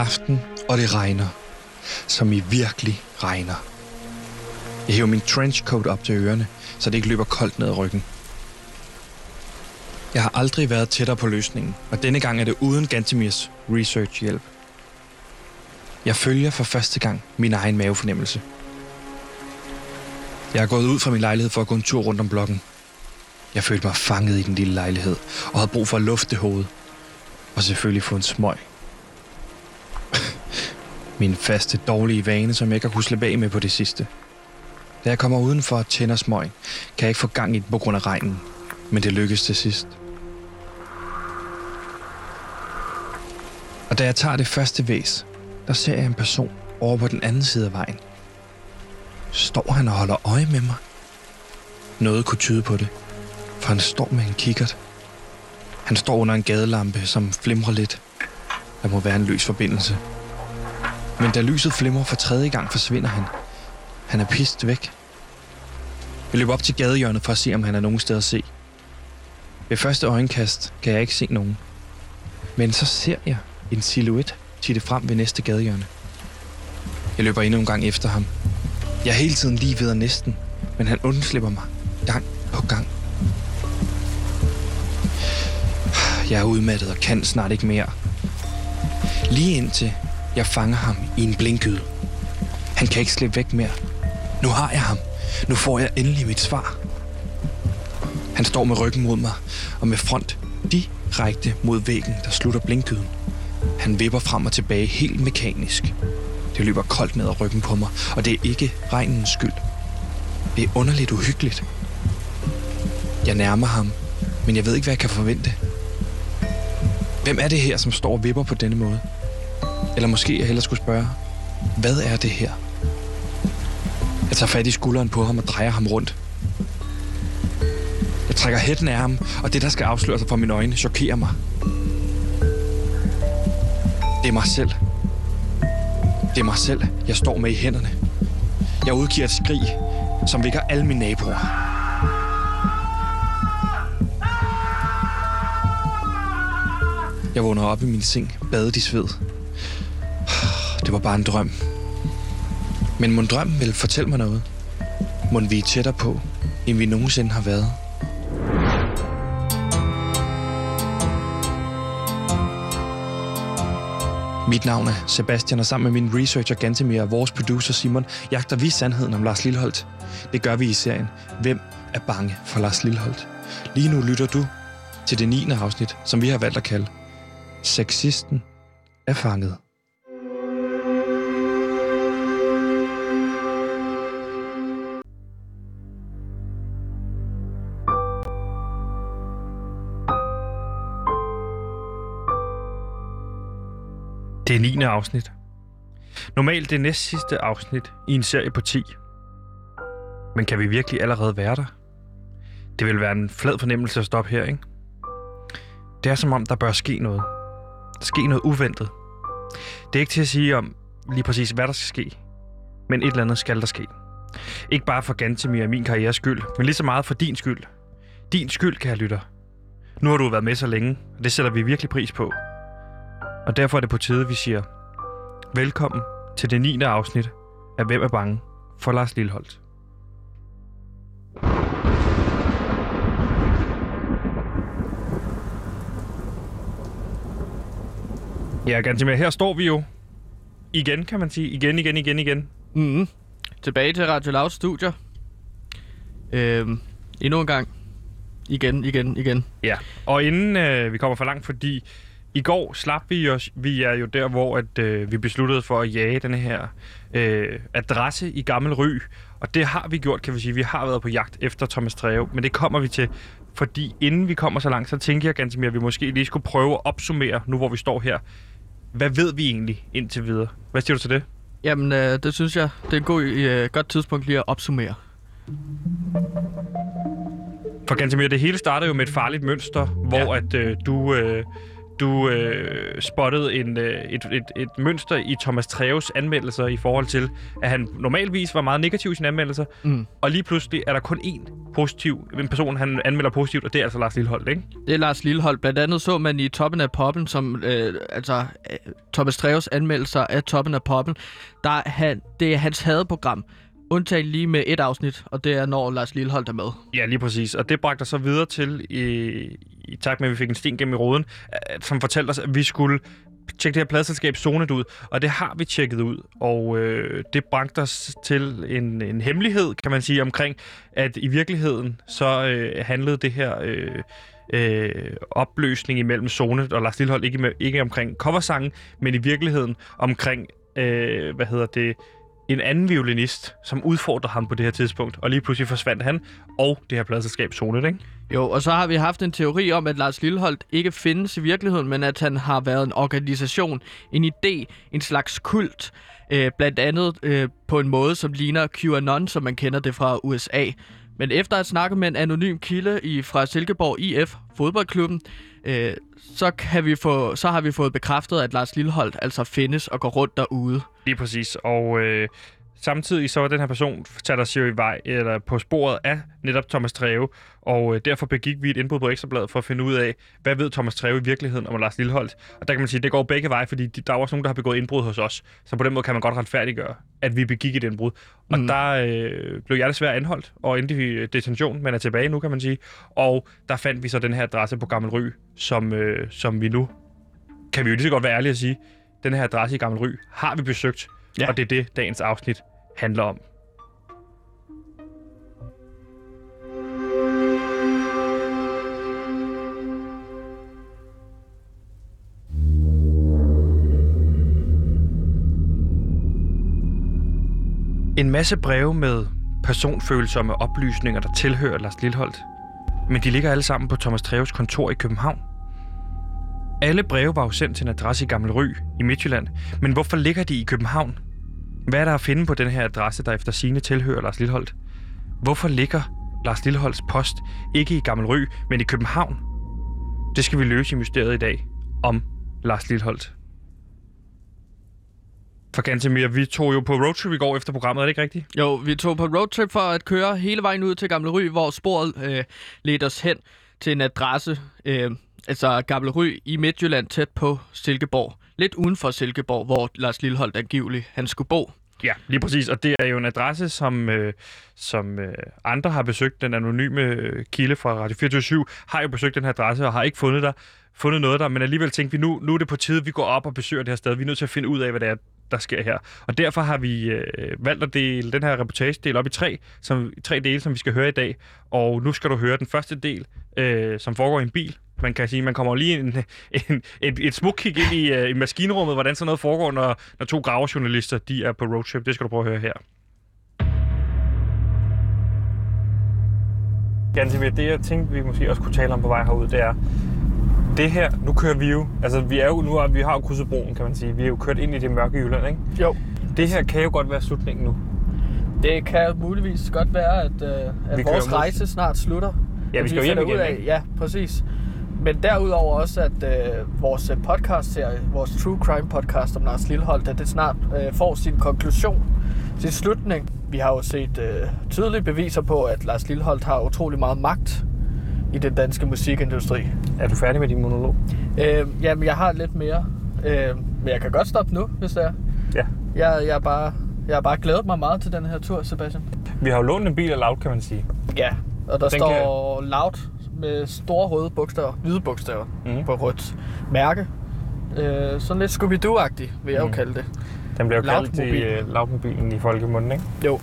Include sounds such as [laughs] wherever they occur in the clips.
Aften, og det regner. Som i virkelig regner. Jeg hæver min trenchcoat op til ørerne, så det ikke løber koldt ned ad ryggen. Jeg har aldrig været tættere på løsningen, og denne gang er det uden Gantemirs research-hjælp. Jeg følger for første gang min egen mavefornemmelse. Jeg er gået ud fra min lejlighed for at gå en tur rundt om blokken. Jeg følte mig fanget i den lille lejlighed, og havde brug for at lufte hovedet. Og selvfølgelig få en smøg. Min faste dårlige vane, som jeg ikke har kunnet slippe af med på det sidste. Da jeg kommer udenfor og tænder smøg, kan jeg ikke få gang i den på grund af regnen. Men det lykkes til sidst. Og da jeg tager det første væs, der ser jeg en person over på den anden side af vejen. Står han og holder øje med mig? Noget kunne tyde på det, for han står med en kikkert. Han står under en gadelampe, som flimrer lidt. Der må være en løs forbindelse. Men da lyset flimrer for tredje gang, forsvinder han. Han er pist væk. Jeg løber op til gadehjørnet for at se, om han er nogen sted at se. Ved første øjenkast kan jeg ikke se nogen. Men så ser jeg en silhuet titte frem ved næste gadehjørne. Jeg løber endnu en gang efter ham. Jeg er hele tiden lige ved at næsten, men han undslipper mig gang på gang. Jeg er udmattet og kan snart ikke mere. Lige indtil jeg fanger ham i en blinkgyde. Han kan ikke slippe væk mere. Nu har jeg ham. Nu får jeg endelig mit svar. Han står med ryggen mod mig, og med front direkte mod væggen, der slutter blinkyden. Han vipper frem og tilbage helt mekanisk. Det løber koldt ned ad ryggen på mig, og det er ikke regnens skyld. Det er underligt uhyggeligt. Jeg nærmer ham, men jeg ved ikke, hvad jeg kan forvente. Hvem er det her, som står og vipper på denne måde? Eller måske jeg hellere skulle spørge, hvad er det her? Jeg tager fat i skulderen på ham og drejer ham rundt. Jeg trækker hætten af ham, og det, der skal afsløre sig for mine øjne, chokerer mig. Det er mig selv. Det er mig selv, jeg står med i hænderne. Jeg udgiver et skrig, som vækker alle mine naboer. Jeg vågner op i min seng, badet i sved. Det var bare en drøm. Men mon drøm vil fortælle mig noget? Må vi er tættere på, end vi nogensinde har været? Mit navn er Sebastian, og sammen med min researcher Gantemir og vores producer Simon, jagter vi sandheden om Lars Lilleholdt. Det gør vi i serien Hvem er bange for Lars Lilleholdt? Lige nu lytter du til det 9. afsnit, som vi har valgt at kalde Sexisten er fanget. Det er 9. afsnit. Normalt det næst sidste afsnit i en serie på 10. Men kan vi virkelig allerede være der? Det vil være en flad fornemmelse at stoppe her, ikke? Det er som om, der bør ske noget. Der ske noget uventet. Det er ikke til at sige om lige præcis, hvad der skal ske. Men et eller andet skal der ske. Ikke bare for Gantemir og min karrieres skyld, men lige så meget for din skyld. Din skyld, kære lytter. Nu har du været med så længe, og det sætter vi virkelig pris på. Og derfor er det på tide, vi siger velkommen til det 9. afsnit af Hvem er bange for Lars Lilleholdt. Ja, Gantemir, her står vi jo igen, kan man sige. Igen, igen, igen, igen. Mm. Tilbage til Radio Loud Studio. Øhm, endnu en gang. Igen, igen, igen. Ja, og inden øh, vi kommer for langt, fordi i går slap vi os, vi er jo der, hvor at, øh, vi besluttede for at jage den her øh, adresse i Gammel Ry. Og det har vi gjort, kan vi sige. Vi har været på jagt efter Thomas Treve, men det kommer vi til. Fordi inden vi kommer så langt, så tænker jeg ganske mere, at vi måske lige skulle prøve at opsummere, nu hvor vi står her. Hvad ved vi egentlig indtil videre? Hvad siger du til det? Jamen, øh, det synes jeg, det er et god, øh, godt tidspunkt lige at opsummere. For Gantemir, det hele startede jo med et farligt mønster, hvor Ja. at øh, du, øh, du øh, spottede en, øh, et, et, et mønster i Thomas Treves anmeldelser i forhold til, at han normalvis var meget negativ i sine anmeldelser, Mm. og lige pludselig er der kun én positiv, en person, han anmelder positivt, og det er altså Lars Lilleholdt, ikke? Det er Lars Lillehold. Blandt andet så man i Toppen af Poppen, som øh, altså øh, Thomas Treves anmeldelser af Toppen af Poppen, der er han, det er hans hadeprogram. Undtagen lige med et afsnit, og det er når Lars Lillehold er med. Ja, lige præcis. Og det bragte os så videre til, i, i takt med, at vi fik en sten gennem i roden, øh, som fortalte os, at vi skulle tjekke det her pladselskab Zonet ud. Og det har vi tjekket ud. Og øh, det bragte os til en, en hemmelighed, kan man sige, omkring, at i virkeligheden så øh, handlede det her... Øh, øh, opløsning imellem Zonet og Lars Lillehold, ikke, med, ikke omkring coversangen, men i virkeligheden omkring, øh, hvad hedder det, en anden violinist, som udfordrer ham på det her tidspunkt, og lige pludselig forsvandt han, og det her pladselskab Sonet, ikke? Jo, og så har vi haft en teori om, at Lars Lilleholdt ikke findes i virkeligheden, men at han har været en organisation, en idé, en slags kult, øh, blandt andet øh, på en måde, som ligner QAnon, som man kender det fra USA. Men efter at snakke med en anonym kilde i, fra Silkeborg IF, fodboldklubben, øh, så, kan vi få, så har vi fået bekræftet, at Lars Lilleholdt altså findes og går rundt derude. Lige præcis, og øh, samtidig så var den her person sat os jo i vej, eller på sporet af netop Thomas Treve, og øh, derfor begik vi et indbrud på Ekstrabladet for at finde ud af, hvad ved Thomas Treve i virkeligheden om Lars Lilleholdt. Og der kan man sige, at det går begge veje, fordi de, der er også nogen, der har begået indbrud hos os, så på den måde kan man godt retfærdiggøre, at vi begik et indbrud. Og Mm. der øh, blev jeg desværre anholdt og endte i øh, detention, men er tilbage nu, kan man sige. Og der fandt vi så den her adresse på Gammel Ry, som, øh, som vi nu, kan vi jo lige så godt være ærlige at sige, den her adresse i Gammel Ry har vi besøgt, Ja. og det er det, dagens afsnit handler om. En masse breve med personfølsomme oplysninger, der tilhører Lars Lilholdt. Men de ligger alle sammen på Thomas Treves kontor i København. Alle breve var jo sendt til en adresse i Gammel Ry i Midtjylland. Men hvorfor ligger de i København? Hvad er der at finde på den her adresse, der efter sine tilhører Lars Lilleholdt? Hvorfor ligger Lars Lilleholds post ikke i Gammel Ry, men i København? Det skal vi løse i mysteriet i dag om Lars Lilleholdt. For Gantemir, vi tog jo på roadtrip i går efter programmet, er det ikke rigtigt? Jo, vi tog på roadtrip for at køre hele vejen ud til Gamle Ry, hvor sporet øh, ledte os hen til en adresse, øh, altså Gamle Ry i Midtjylland, tæt på Silkeborg. Lidt uden for Silkeborg, hvor Lars Lilleholdt angiveligt han skulle bo. Ja, lige præcis. Og det er jo en adresse, som, øh, som øh, andre har besøgt. Den anonyme øh, kilde fra Radio 24 har jo besøgt den her adresse og har ikke fundet der fundet noget der, men alligevel tænkte vi, nu, nu er det på tide, vi går op og besøger det her sted. Vi er nødt til at finde ud af, hvad det er, der sker her. Og derfor har vi øh, valgt at dele den her reportagedel op i tre, som, tre dele, som vi skal høre i dag. Og nu skal du høre den første del, øh, som foregår i en bil. Man kan sige, man kommer lige en, [laughs] en, et, et smuk kig ind i, øh, i maskinrummet, hvordan sådan noget foregår, når, når to gravejournalister de er på roadtrip. Det skal du prøve at høre her. Gansimir, det jeg tænkte, vi måske også kunne tale om på vej herud, det er, det her, nu kører vi jo, altså vi er jo, nu vi har jo krydset broen, kan man sige. Vi er jo kørt ind i det mørke Jylland, ikke? Jo. Det her kan jo godt være slutningen nu. Det kan muligvis godt være, at, øh, at Vi vores rejse snart slutter. Ja, vi skal jo hjem igen, ud af, ikke? Ja, præcis. Men derudover også, at øh, vores podcast-serie, vores True Crime podcast om Lars Lilleholdt, at det snart øh, får sin konklusion, sin slutning. Vi har jo set øh, tydelige beviser på, at Lars Lilleholdt har utrolig meget magt i den danske musikindustri. Er du færdig med din monolog? Øh, jamen, jeg har lidt mere, øh, men jeg kan godt stoppe nu, hvis det er. Ja. Jeg, jeg, er bare, jeg har bare glædet mig meget til den her tur, Sebastian. Vi har jo lånt en bil af Loud, kan man sige. Ja, og der Den står loud med store røde bogstaver, hvide bogstaver Mhm. på rødt mærke. Øh, sådan lidt Scooby-Doo-agtig, vil jeg jo Mhm. kalde det. Den bliver jo kaldt Loud-mobil. uh, Loud-mobilen i folkemunden, ikke? Jo.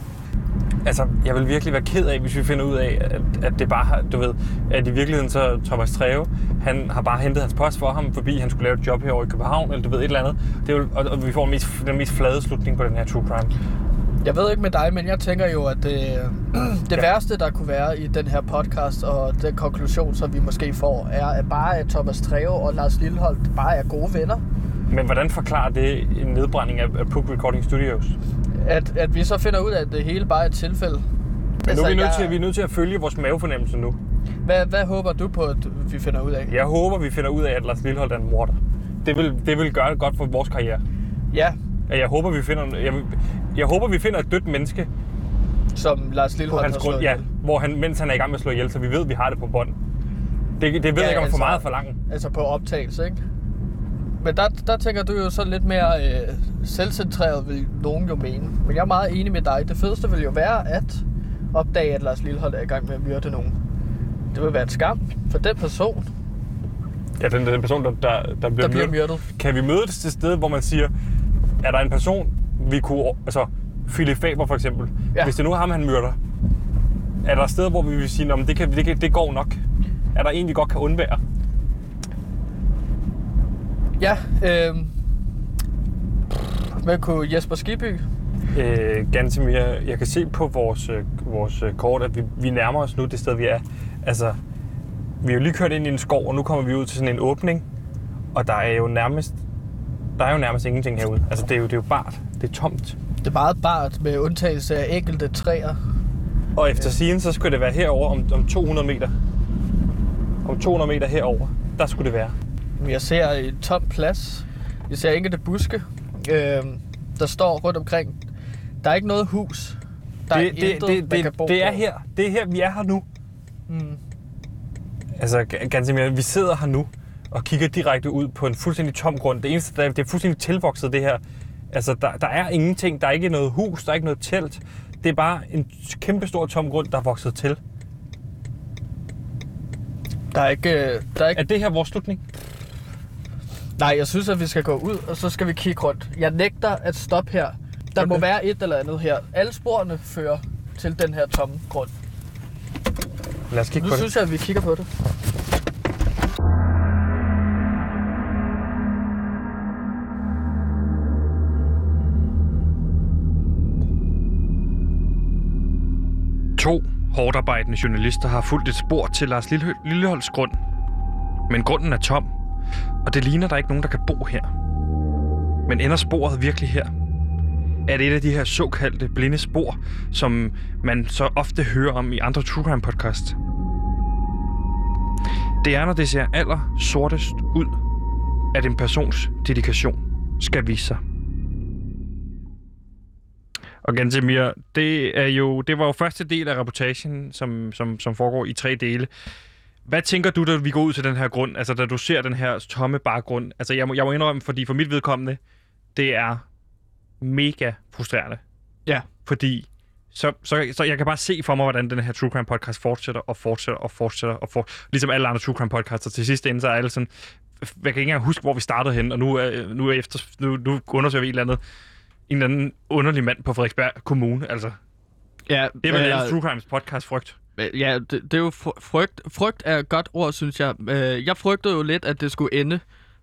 Altså, jeg vil virkelig være ked af, hvis vi finder ud af, at, at det bare du ved, at i virkeligheden så Thomas Treve, han har bare hentet hans post for ham, fordi han skulle lave et job herovre i København, eller du ved, et eller andet. Det er jo, og, og vi får mest, den mest flade slutning på den her true crime. Jeg ved ikke med dig, men jeg tænker jo, at det, [clears throat] det Ja. værste, der kunne være i den her podcast, og den konklusion, som vi måske får, er at bare, at Thomas Treve og Lars Lilleholdt bare er gode venner. Men hvordan forklarer det en nedbrænding af, Pook Recording Studios? At, at vi så finder ud af, at det hele bare er et tilfælde. Men nu er vi, nødt til, vi er nødt til at følge vores mavefornemmelse nu. Hvad, hvad håber du på, at vi finder ud af? Jeg håber, vi finder ud af, at Lars Lillehold er en morder. Det vil, det vil gøre det godt for vores karriere. Ja, At Jeg håber, vi finder, jeg, jeg håber, vi finder et dødt menneske som Lars Lillehold hans har grund, ja, hvor han, mens han er i gang med at slå ihjel, så vi ved, at vi har det på bånd. Det, det ved Ja, jeg ikke, om altså- for meget for langt. Altså på optagelse, ikke? Men der, der tænker du jo så lidt mere øh, selvcentreret, vil nogen jo mene. Men jeg er meget enig med dig. Det fedeste vil jo være at opdage, at Lars Lillehold er i gang med at myrde nogen. Det vil være en skam for den person, Ja, den, den person, der, der, der bliver, der bliver myrdet. Kan vi mødes til et sted, hvor man siger, er der en person, vi kunne... Altså, Philip Faber for eksempel. Ja. Ja. Hvis det nu er ham, han myrder. Er der steder, hvor vi vil sige, at det, kan, det, kan, det går nok? Er der en, vi godt kan undvære? Ja, øh, hvad kunne Jesper Skiby? Øh, Gantemir, jeg kan se på vores, øh, vores øh, kort, at vi, vi nærmer os nu det sted, vi er. Altså, vi har jo lige kørt ind i en skov, og nu kommer vi ud til sådan en åbning. Og der er jo nærmest, der er jo nærmest ingenting herude. Altså, det er jo, det er jo bart. Det er tomt. Det er meget bart med undtagelse af enkelte træer. Og efter sigende, så skulle det være herover om, om 200 meter. Om 200 meter herover, der skulle det være. Jeg ser en tom plads. Jeg ser enkelte buske, øh, der står rundt omkring. Der er ikke noget hus. Der er det, intet, det, det, kan bo det, det er på. her. Det er her, vi er her nu. Mm. Altså, Gantemir, vi sidder her nu og kigger direkte ud på en fuldstændig tom grund. Det eneste, der er, det er fuldstændig tilvokset, det her. Altså, der, der er ingenting. Der er ikke noget hus, der er ikke noget telt. Det er bare en kæmpe stor tom grund, der er vokset til. Der er ikke... øh, Der er ikke Er det her vores slutning? Nej, jeg synes, at vi skal gå ud, og så skal vi kigge rundt. Jeg nægter at stoppe her. Der okay. må være et eller andet her. Alle sporene fører til den her tomme grund. Lad os kigge Nu på det. synes jeg, at vi kigger på det. To hårdarbejdende journalister har fulgt et spor til Lars Lille- Lilleholds grund. Men grunden er tom, og det ligner, der er ikke nogen, der kan bo her. Men ender sporet virkelig her? Er det et af de her såkaldte blinde spor, som man så ofte hører om i andre True Crime podcast? Det er, når det ser aller sortest ud, at en persons dedikation skal vise sig. Og Gantemir, det, er jo, det var jo første del af reportagen, som, som, som foregår i tre dele. Hvad tænker du, da vi går ud til den her grund? Altså, da du ser den her tomme bargrund? Altså, jeg må, jeg må indrømme, fordi for mit vedkommende, det er mega frustrerende. Ja. Fordi så, så, så jeg kan bare se for mig, hvordan den her True Crime podcast fortsætter og fortsætter og fortsætter. Og for, ligesom alle andre True Crime podcaster. Til sidst ende, så er alle sådan... Jeg kan ikke engang huske, hvor vi startede hen, og nu, er, nu, er efter, nu, nu undersøger vi et eller andet en eller anden underlig mand på Frederiksberg Kommune. Altså, Ja, det er vel øh, True Crimes podcast frygt. Ja, det, det er jo fry- frygt. Frygt er et godt ord, synes jeg. Jeg frygtede jo lidt, at det skulle ende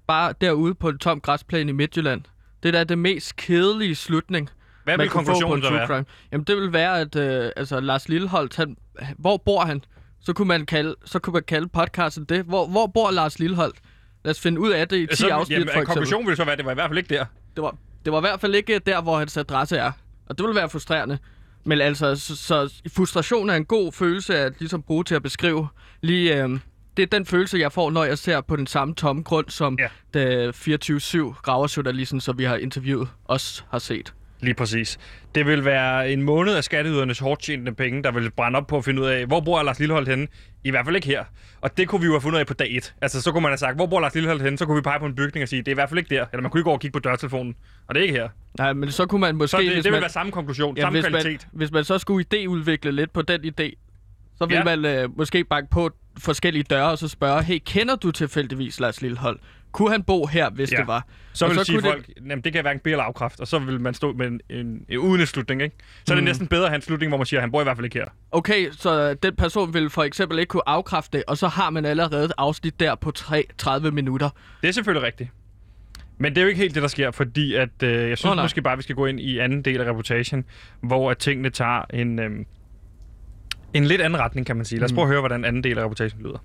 bare derude på en tom græsplæne i Midtjylland. Det er det mest kedelige slutning, Hvad vil konklusionen så være? crime. Jamen, det vil være, at øh, altså, Lars Lilleholdt, han, hvor bor han? Så kunne man kalde, så kunne man kalde podcasten det. Hvor, hvor bor Lars Lilleholdt? Lad os finde ud af det i 10 Så, afsnit, jamen, for eksempel. konklusionen vil så være, at det var i hvert fald ikke der. Det var, det var i hvert fald ikke der, hvor hans adresse er. Og det vil være frustrerende. Men altså, så, så frustration er en god følelse at ligesom bruge til at beskrive. Lige, øh, det er den følelse, jeg får, når jeg ser på den samme tomme grund, som Ja. ja. 24-7 graverjournalisten, som vi har interviewet, også har set. Lige præcis. Det vil være en måned af skatteydernes hårdt tjente penge, der vil brænde op på at finde ud af, hvor bor Lars Lilleholdt henne? I hvert fald ikke her. Og det kunne vi jo have fundet ud af på dag 1. Altså, så kunne man have sagt, hvor bor Lars Lilleholdt henne? Så kunne vi pege på en bygning og sige, det er i hvert fald ikke der. Eller man kunne ikke gå og kigge på dørtelefonen. Og det er ikke her. Nej, men så kunne man måske... Så det, det vil man, være samme konklusion, ja, samme hvis, kvalitet. man, hvis man så skulle idéudvikle lidt på den idé, så vil Ja. man øh, måske banke på forskellige døre og så spørge, hey, kender du tilfældigvis Lars Lillehold? Kunne han bo her, hvis Ja. det var? Så vil så sige folk, det... jamen det kan hverken be eller afkræft, og så vil man stå med en, en, en uden en slutning, ikke? Så er det Mm. næsten bedre at have en slutning, hvor man siger, at han bor i hvert fald ikke her. Okay, så den person vil for eksempel ikke kunne afkræfte det, og så har man allerede et afsnit der på 3, 30 minutter. Det er selvfølgelig rigtigt. Men det er jo ikke helt det, der sker, fordi at, øh, jeg synes oh, nej. måske bare, at vi skal gå ind i anden del af reportagen, hvor at tingene tager en, øh, en lidt anden retning, kan man sige. Lad os Mm. prøve at høre, hvordan anden del af reportagen lyder.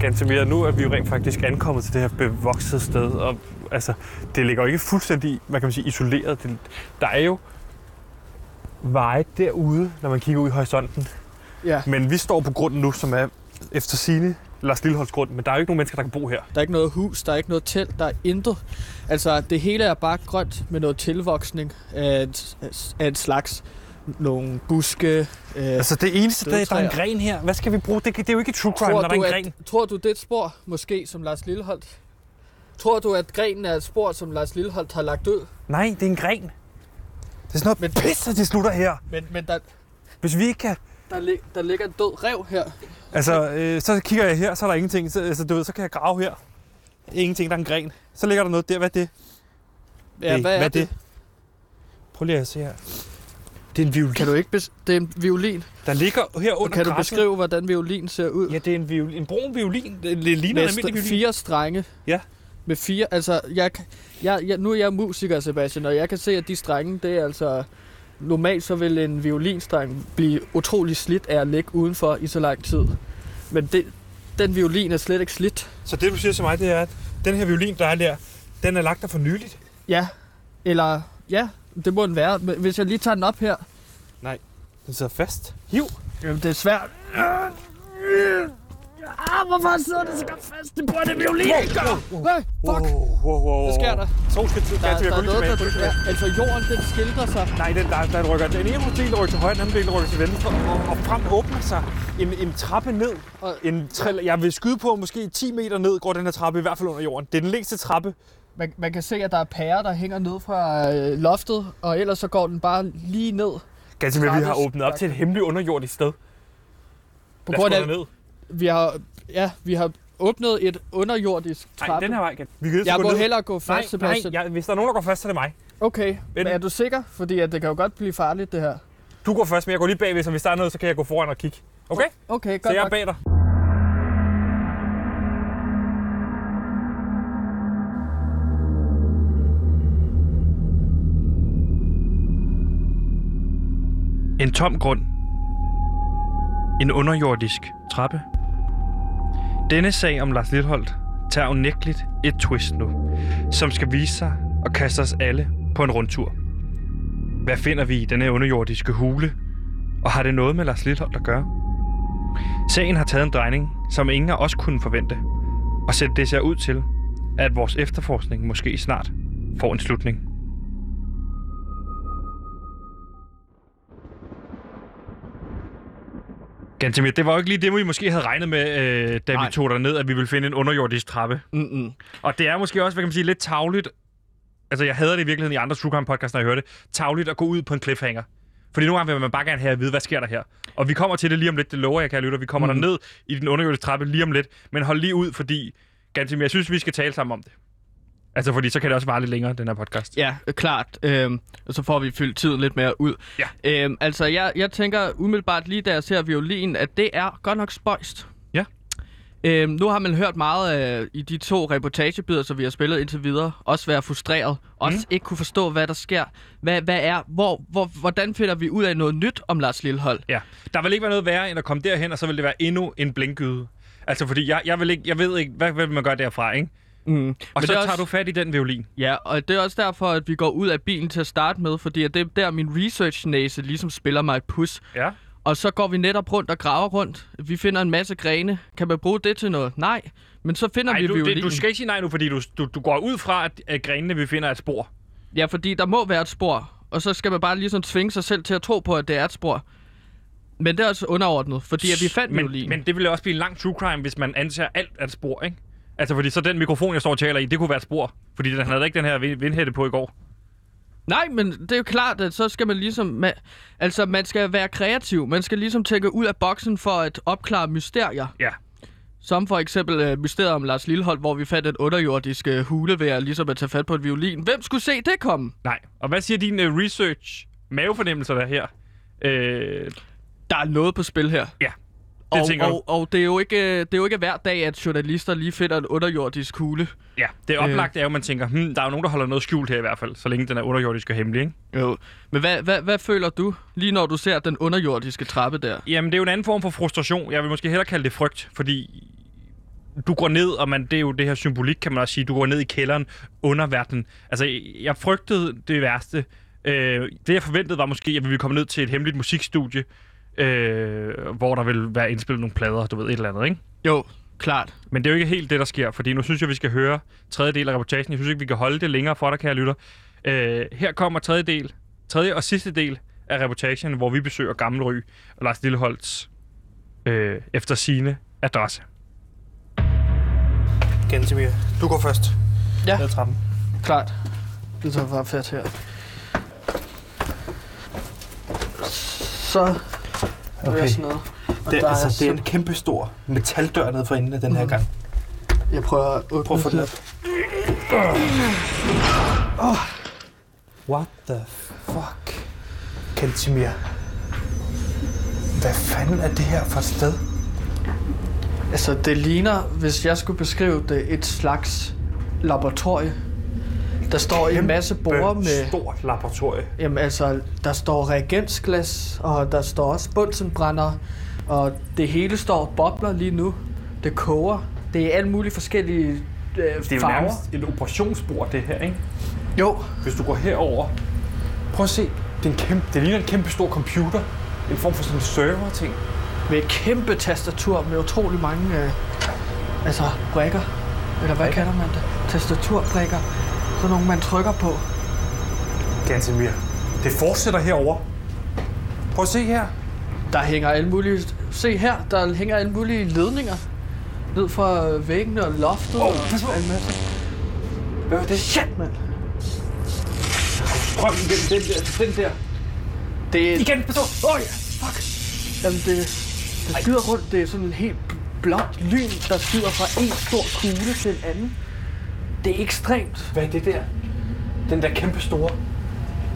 Gantemir, nu er vi jo rent faktisk ankommet til det her bevoksede sted, og altså, det ligger jo ikke fuldstændig, hvad kan man sige, isoleret. Det, der er jo veje derude, når man kigger ud i horisonten. Ja. Men vi står på grunden nu, som er efter sine Lars Lilleholds grund, men der er jo ikke nogen mennesker, der kan bo her. Der er ikke noget hus, der er ikke noget telt, der er intet. Altså, det hele er bare grønt med noget tilvoksning af et, af et slags nogle buske. Øh, Altså det eneste, der, der er en gren her, hvad skal vi bruge? Det, det er jo ikke true crime, tror, når der er en gren. at, tror du, det er et spor, måske, som Lars Lilleholdt? Tror du, at grenen er et spor, som Lars Lilleholdt har lagt ud? Nej, det er en gren. Det er sådan noget Men- pis, at det slutter her. Men, men der, Hvis vi ikke kan... der, lig, der ligger en død rev her. Altså, øh, så kigger jeg her, så er der ingenting. Så, altså, du ved, så kan jeg grave her. Ingenting, der er en gren. Så ligger der noget der. Hvad er det? Ja, Hey, hvad er, det? Prøv lige at se her. Det er en violin. Kan du ikke bes- det er en violin. Der ligger her under Kan du græsset. beskrive, hvordan violin ser ud? Ja, det er en, violin, en brun violin. Det ligner en almindelig violin. fire strenge. Ja. Med fire, altså, jeg, jeg, jeg, nu er jeg musiker, Sebastian, og jeg kan se, at de strenge, det er altså... Normalt så vil en violinstreng blive utrolig slidt af at ligge udenfor i så lang tid. Men det, den violin er slet ikke slidt. Så det, du siger til mig, det er, at den her violin, der er der, den er lagt der for nyligt. Ja, eller... Ja, det må den være. Hvis jeg lige tager den op her... Den sidder fast. Hiv. Jamen, det er svært. Ah, hvorfor sidder det så godt fast? Det burde en violin ikke gøre. Nej, fuck. Wow, wow, wow. Hvad sker der? Så skal til, Der, der, der er noget, der... altså, jorden, den skildrer sig. Nej, den, der, der rykker. Den ene del rykker til højre, den anden del rykker til venstre, og, og frem åbner sig en, en trappe ned. En tre, jeg vil skyde på, måske 10 meter ned går den her trappe, i hvert fald under jorden. Det er den længste trappe. Man, man kan se, at der er pærer, der hænger ned fra øh, loftet, og ellers så går den bare lige ned. Ganske med, vi har åbnet op til et hemmeligt underjordisk sted. På grund af, derned. vi har, ja, vi har åbnet et underjordisk Nej, trappe. den her vej. Gat. Vi kan jeg må ned. hellere gå først, Nej, nej, Sebastian. jeg, hvis der er nogen, der går først, så er det mig. Okay, men er du sikker? Fordi at det kan jo godt blive farligt, det her. Du går først, men jeg går lige bagved, så hvis der er noget, så kan jeg gå foran og kigge. Okay? Okay, Så godt jeg er bag dig. En tom grund. En underjordisk trappe. Denne sag om Lars Lidholdt tager unægteligt et twist nu, som skal vise sig og kaste os alle på en rundtur. Hvad finder vi i denne underjordiske hule? Og har det noget med Lars Lidholdt at gøre? Sagen har taget en drejning, som ingen af os kunne forvente. Og selv det ser ud til, at vores efterforskning måske snart får en slutning. Gantemir, det var jo ikke lige det, vi måske havde regnet med, øh, da Nej. vi tog ned, at vi ville finde en underjordisk trappe. Mm-mm. Og det er måske også, hvad kan man sige, lidt tavligt. Altså, jeg hader det i virkeligheden i andre True Crime podcasts, når jeg hører det. Tavligt at gå ud på en cliffhanger. Fordi nogle gange vil man bare gerne have at vide, hvad sker der her. Og vi kommer til det lige om lidt, det lover jeg, kan lytte. Vi kommer mm. ned i den underjordiske trappe lige om lidt. Men hold lige ud, fordi, Gantemir, jeg synes, vi skal tale sammen om det. Altså, fordi så kan det også vare lidt længere, den her podcast. Ja, øh, klart. Øhm, og så får vi fyldt tiden lidt mere ud. Ja. Øhm, altså, jeg, jeg tænker umiddelbart lige da jeg ser violin, at det er godt nok spøjst. Ja. Øhm, nu har man hørt meget øh, i de to reportagebider, som vi har spillet indtil videre. Også være frustreret. Også Mm. ikke kunne forstå, hvad der sker. Hvad, hvad er, hvor, hvor, hvordan finder vi ud af noget nyt om Lars Lillehold? Ja. Der vil ikke være noget værre, end at komme derhen, og så vil det være endnu en blinkgyde. Altså, fordi jeg, jeg, vil ikke, jeg ved ikke, hvad vil man gøre derfra, ikke? Mm. Og Men så er tager også- du fat i den violin. Ja, og det er også derfor, at vi går ud af bilen til at starte med, fordi at det er der, min research-næse ligesom spiller mig et pus. Ja. Og så går vi netop rundt og graver rundt. Vi finder en masse grene. Kan man bruge det til noget? Nej. Men så finder Nej, vi du, violinen. det, du skal ikke sige nej nu, fordi du, du, du går ud fra, at, at grenene, vi finder, er et spor. Ja, fordi der må være et spor. Og så skal man bare ligesom tvinge sig selv til at tro på, at det er et spor. Men det er også underordnet, fordi at vi fandt men, violinen. men det ville også blive en lang true crime, hvis man antager alt er et spor, ikke? Altså, fordi så den mikrofon, jeg står og taler i, det kunne være et spor. Fordi den havde ikke den her vind- vindhætte på i går. Nej, men det er jo klart, at så skal man ligesom... Man, altså, man skal være kreativ. Man skal ligesom tænke ud af boksen for at opklare mysterier. Ja. Som for eksempel uh, mysteriet om Lars Lillehold, hvor vi fandt et underjordisk uh, hule ved at, ligesom at tage fat på et violin. Hvem skulle se det komme? Nej. Og hvad siger din uh, research mavefornemmelser der her? Øh, Der er noget på spil her. ja, og, tænker og, og det, er jo ikke, øh, det er jo ikke hver dag, at journalister lige finder en underjordisk hule. Ja, det oplagte er jo, at man tænker, hmm, der er jo nogen, der holder noget skjult her i hvert fald, så længe den er underjordisk og hemmelig, ikke? Jo. Men hvad, hvad, hvad føler du, lige når du ser den underjordiske trappe der? Jamen, det er jo en anden form for frustration. Jeg vil måske hellere kalde det frygt, fordi du går ned, og man, det er jo det her symbolik, kan man også sige. Du går ned i kælderen, underverdenen. Altså, jeg frygtede det værste, Øh, det, jeg forventede, var måske, at vi ville komme ned til et hemmeligt musikstudie, øh, hvor der vil være indspillet nogle plader, du ved, et eller andet, ikke? Jo, klart. Men det er jo ikke helt det, der sker, fordi nu synes jeg, vi skal høre tredje del af reportagen. Jeg synes ikke, vi kan holde det længere for dig, kære lytter. Øh, her kommer tredje del, tredje og sidste del af reportagen, hvor vi besøger Gammel Ry og Lars Lilleholds øh, efter sine adresse. Gansimir, du går først. Ja. Ned trappen. Klart. Det tager bare fedt her. Så okay. er sådan noget. Og Det, der altså, er det er en kæmpe stor metaldør nede for enden af den her Mhm. gang. Jeg prøver at åbne Prøv at få den det. op. What the fuck? Kantimir. Hvad fanden er det her for et sted? Altså, det ligner, hvis jeg skulle beskrive det, et slags laboratorie. Der står en masse borer med... Stort laboratorie. Jamen altså, der står reagensglas, og der står også bunsenbrænder, og det hele står bobler lige nu. Det koger. Det er alle mulige forskellige øh, Det er jo farver. nærmest et operationsbord, det her, ikke? Jo, Hvis du går herover, prøv at se. Det, er en kæmpe, det ligner en kæmpe stor computer. En form for sådan en server-ting. med et kæmpe tastatur med utrolig mange øh, altså brikker. Eller hvad kalder man det? Tastaturbrikker. Sådan nogle, man trykker på. Gantemir, det fortsætter herover. Prøv at se her. Der hænger alle mulige... Se her, der hænger alle mulige ledninger. Ned fra væggene og loftet Åh, og en masse. Hvad er det? Shit, mand! Strøm igennem den der, den der. Det er... Igen, pas på. Åh, ja, fuck! Jamen, det, det skyder rundt. Det er sådan en helt blåt lyn, der skyder fra en stor kugle til en anden. Det er ekstremt. Hvad er det der? Den der kæmpe store.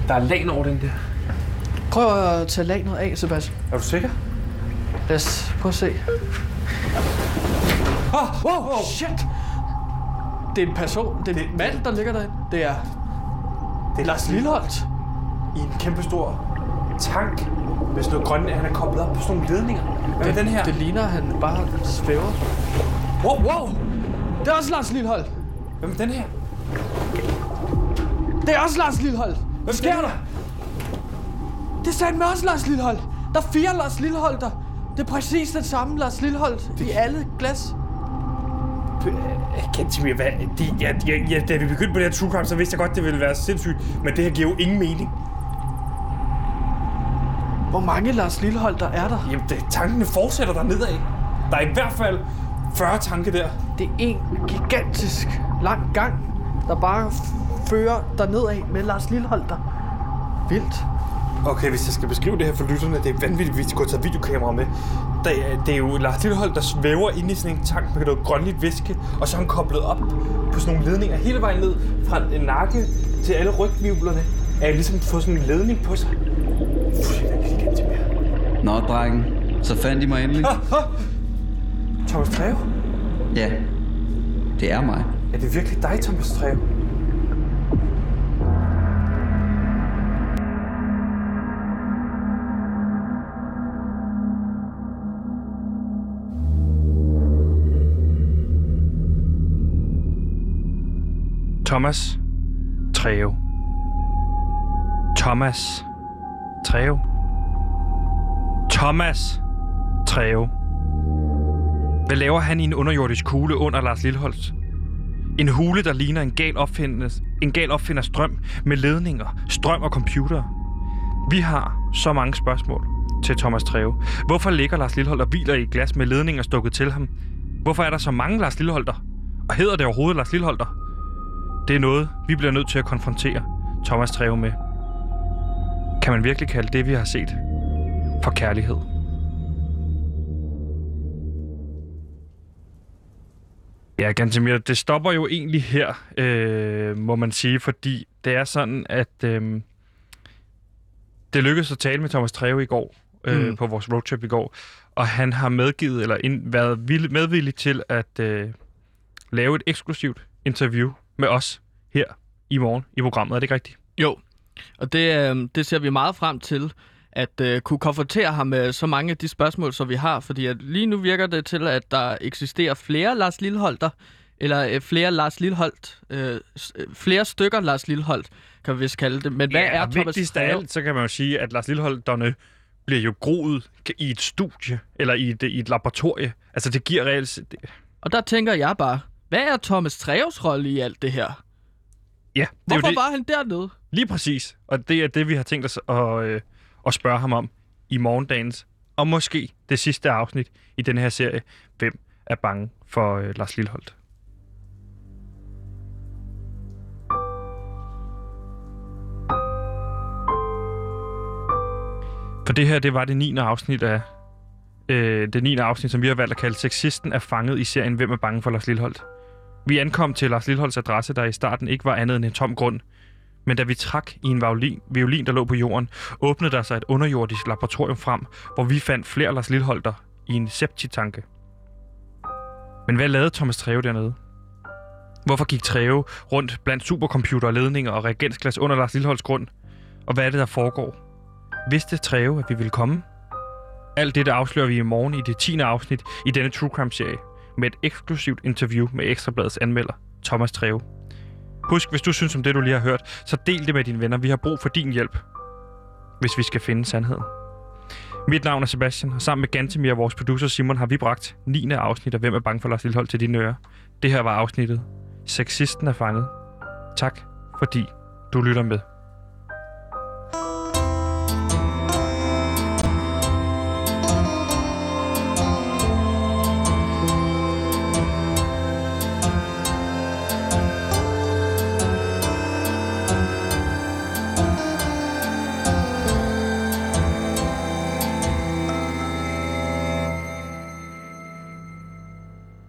Der er lag over den der. Prøv at tage lagnet af, Sebastian. Er du sikker? Lad os prøve at se. Oh, Wow, wow, shit! Det er en person, det er en Det- mand, der ligger derinde. Det er det er Lars Lilleholdt. I en kæmpe stor tank med sådan noget grønne. Han er koblet op på sådan nogle ledninger. Hvad er den her? Det ligner, at han bare svæver. Wow, Wow! Det er også Lars Lilleholdt. Hvad med den her? Det er også Lars Lilleholdt. Hvad sker der? Det er sandt med også Lars Lilleholdt. Der er fire Lars Lilleholdt der. Det er præcis den samme Lars Lilleholdt i alle glas. Kantimir, hvad? De, ja, ja, ja, da vi begyndte på det her true crime, så vidste jeg godt, det ville være sindssygt. Men det her giver jo ingen mening. Hvor mange Lars Lilleholdt der er der? Jamen, det, tankene fortsætter der nedad. Der er i hvert fald 40 tanke der. Det er en gigantisk lang gang, der bare fører der nedad med Lars Lilleholdt der. Vildt. Okay, hvis jeg skal beskrive det her for lytterne, det er vanvittigt, hvis de kunne tage videokamera med. Der, er- det er jo Lars Lillehold, der svæver inde i sådan en tank med noget grønligt væske, og så er han koblet op på sådan nogle ledninger hele vejen ned fra en nakke til alle rygvivlerne. Er ligesom fået sådan en ledning på sig. Gigantisk mere. Nå, drengen. Så fandt I mig endelig. [laughs] Thomas Treve? Ja, det er mig. Er det virkelig dig, Thomas Treve? Thomas Treve. Thomas Treve. Thomas Treve. Hvad laver han i en underjordisk kugle under Lars Lilleholdt? En hule, der ligner en gal, opfinders, en gal opfinders drøm med ledninger, strøm og computer. Vi har så mange spørgsmål til Thomas Treve. Hvorfor ligger Lars Lilleholdt og hviler i et glas med ledninger stukket til ham? Hvorfor er der så mange Lars Lilleholder? Og hedder det overhovedet Lars Lilleholder? Det er noget, vi bliver nødt til at konfrontere Thomas Treve med. Kan man virkelig kalde det, vi har set, for kærlighed? Ja, Gantemir, det stopper jo egentlig her, øh, må man sige, fordi det er sådan, at øh, det lykkedes at tale med Thomas Treve i går, øh, Mm. på vores roadtrip i går, og han har medgivet, eller ind, været vild, medvillig til at øh, lave et eksklusivt interview med os her i morgen i programmet. Er det ikke rigtigt? Jo, og det, øh, det ser vi meget frem til, at øh, kunne konfrontere ham med så mange af de spørgsmål, som vi har. Fordi at lige nu virker det til, at der eksisterer flere Lars Lilleholter, eller øh, flere Lars Lilholdt, øh, øh, flere stykker Lars Lilholdt, kan vi vist kalde det. Men hvad ja, er Thomas vigtigst af alt, så kan man jo sige, at Lars Lilleholderne bliver jo groet i et studie, eller i et, i et laboratorie. Altså, det giver reelt... det- Og der tænker jeg bare, hvad er Thomas Treves rolle i alt det her? Ja, det Hvorfor det. var han dernede? Lige præcis. Og det er det, vi har tænkt os at, øh, og spørge ham om i morgendagens, og måske det sidste afsnit i den her serie, Hvem er bange for øh, Lars Lilholdt? For det her, det var det 9. afsnit af øh, det 9. afsnit, som vi har valgt at kalde Sexisten er fanget i serien Hvem er bange for Lars Lilholdt? Vi ankom til Lars Lilholds adresse, der i starten ikke var andet end en tom grund. Men da vi trak i en violin, violin, der lå på jorden, åbnede der sig et underjordisk laboratorium frem, hvor vi fandt flere Lars Lilholter i en septitanke. Men hvad lavede Thomas Treve dernede? Hvorfor gik Treve rundt blandt supercomputer, ledninger og reagensglas under Lars Lilleholds grund? Og hvad er det, der foregår? Vidste Treve, at vi ville komme? Alt det, afslører vi i morgen i det 10. afsnit i denne True Crime-serie med et eksklusivt interview med Ekstrabladets anmelder, Thomas Treve. Husk, hvis du synes om det, du lige har hørt, så del det med dine venner. Vi har brug for din hjælp, hvis vi skal finde sandheden. Mit navn er Sebastian, og sammen med Gantemir og vores producer Simon har vi bragt 9. afsnit af Hvem er bange for Lars Lillehold til dine ører. Det her var afsnittet. Sexisten er fanget. Tak, fordi du lytter med.